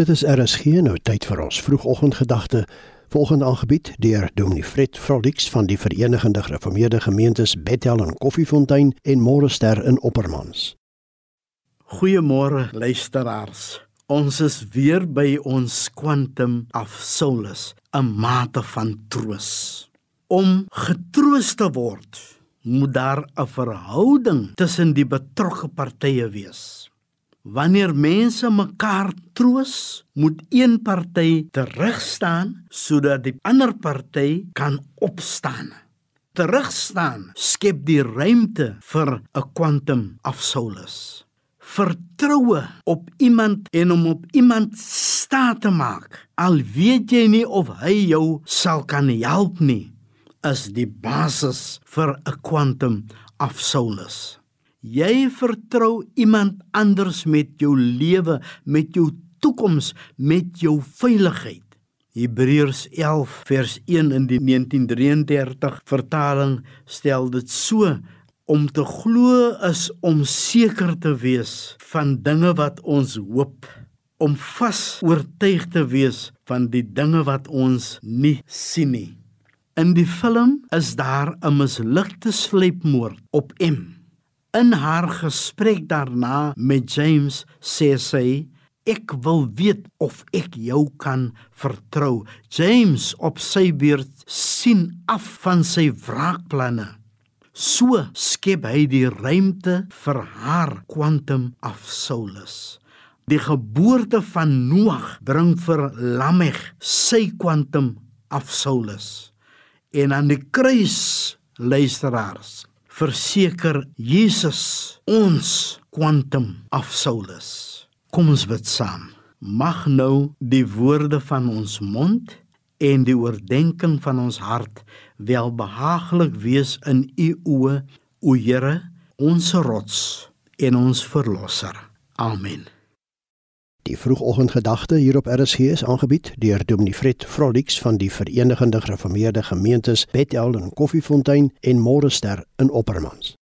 Dit is RSG nou tyd vir ons vroegoggendgedagte. Volgende aangebied deur Dominee Fred Frolix van die Verenigde Gereformeerde Gemeentes Bethel en Koffiefontein en Morester in Oppermans. Goeiemôre luisteraars. Ons is weer by ons quantum of solace, 'n mate van troos. Om getroos te word, moet daar 'n verhouding tussen die betrokke partye wees. Wanneer mense mekaar troos, moet een party terugstaan sodat die ander party kan opstaan. Terugstaan skep die ruimte vir 'n quantum of solace. Vertroue op iemand en om op iemand staat te maak, al weet jy nie of hy jou sal kan help nie, is die basis vir 'n quantum of solace. Jy vertrou iemand anders met jou lewe, met jou toekoms, met jou veiligheid. Hebreërs 11 vers 1 in die 1933 vertaling stel dit so: Om te glo is om seker te wees van dinge wat ons hoop, om vas oortuig te wees van die dinge wat ons nie sien nie. In die film is daar 'n mislukte sleepmoord op M In haar gesprek daarna met James sê sy ek wil weet of ek jou kan vertrou. James op sy beurt sien af van sy wraakplanne. So skep hy die ruimte vir haar quantum of solace. Die geboorte van Noag bring vir Lamech sy quantum of solace. En aan die kruis luisteraars verseker Jesus ons quantum of solace. Kom ons bid saam. Mag nou die woorde van ons mond en die oordeenking van ons hart welbehaaglik wees in u oë, o Here, ons rots en ons verlosser. Amen. Die vroegoggendgedagte hier op RSG is aangebied deur Dominee Fred Frolix van die Verenigde Gereformeerde Gemeentes Bethel en Koffiefontein en Morester in Oppermans.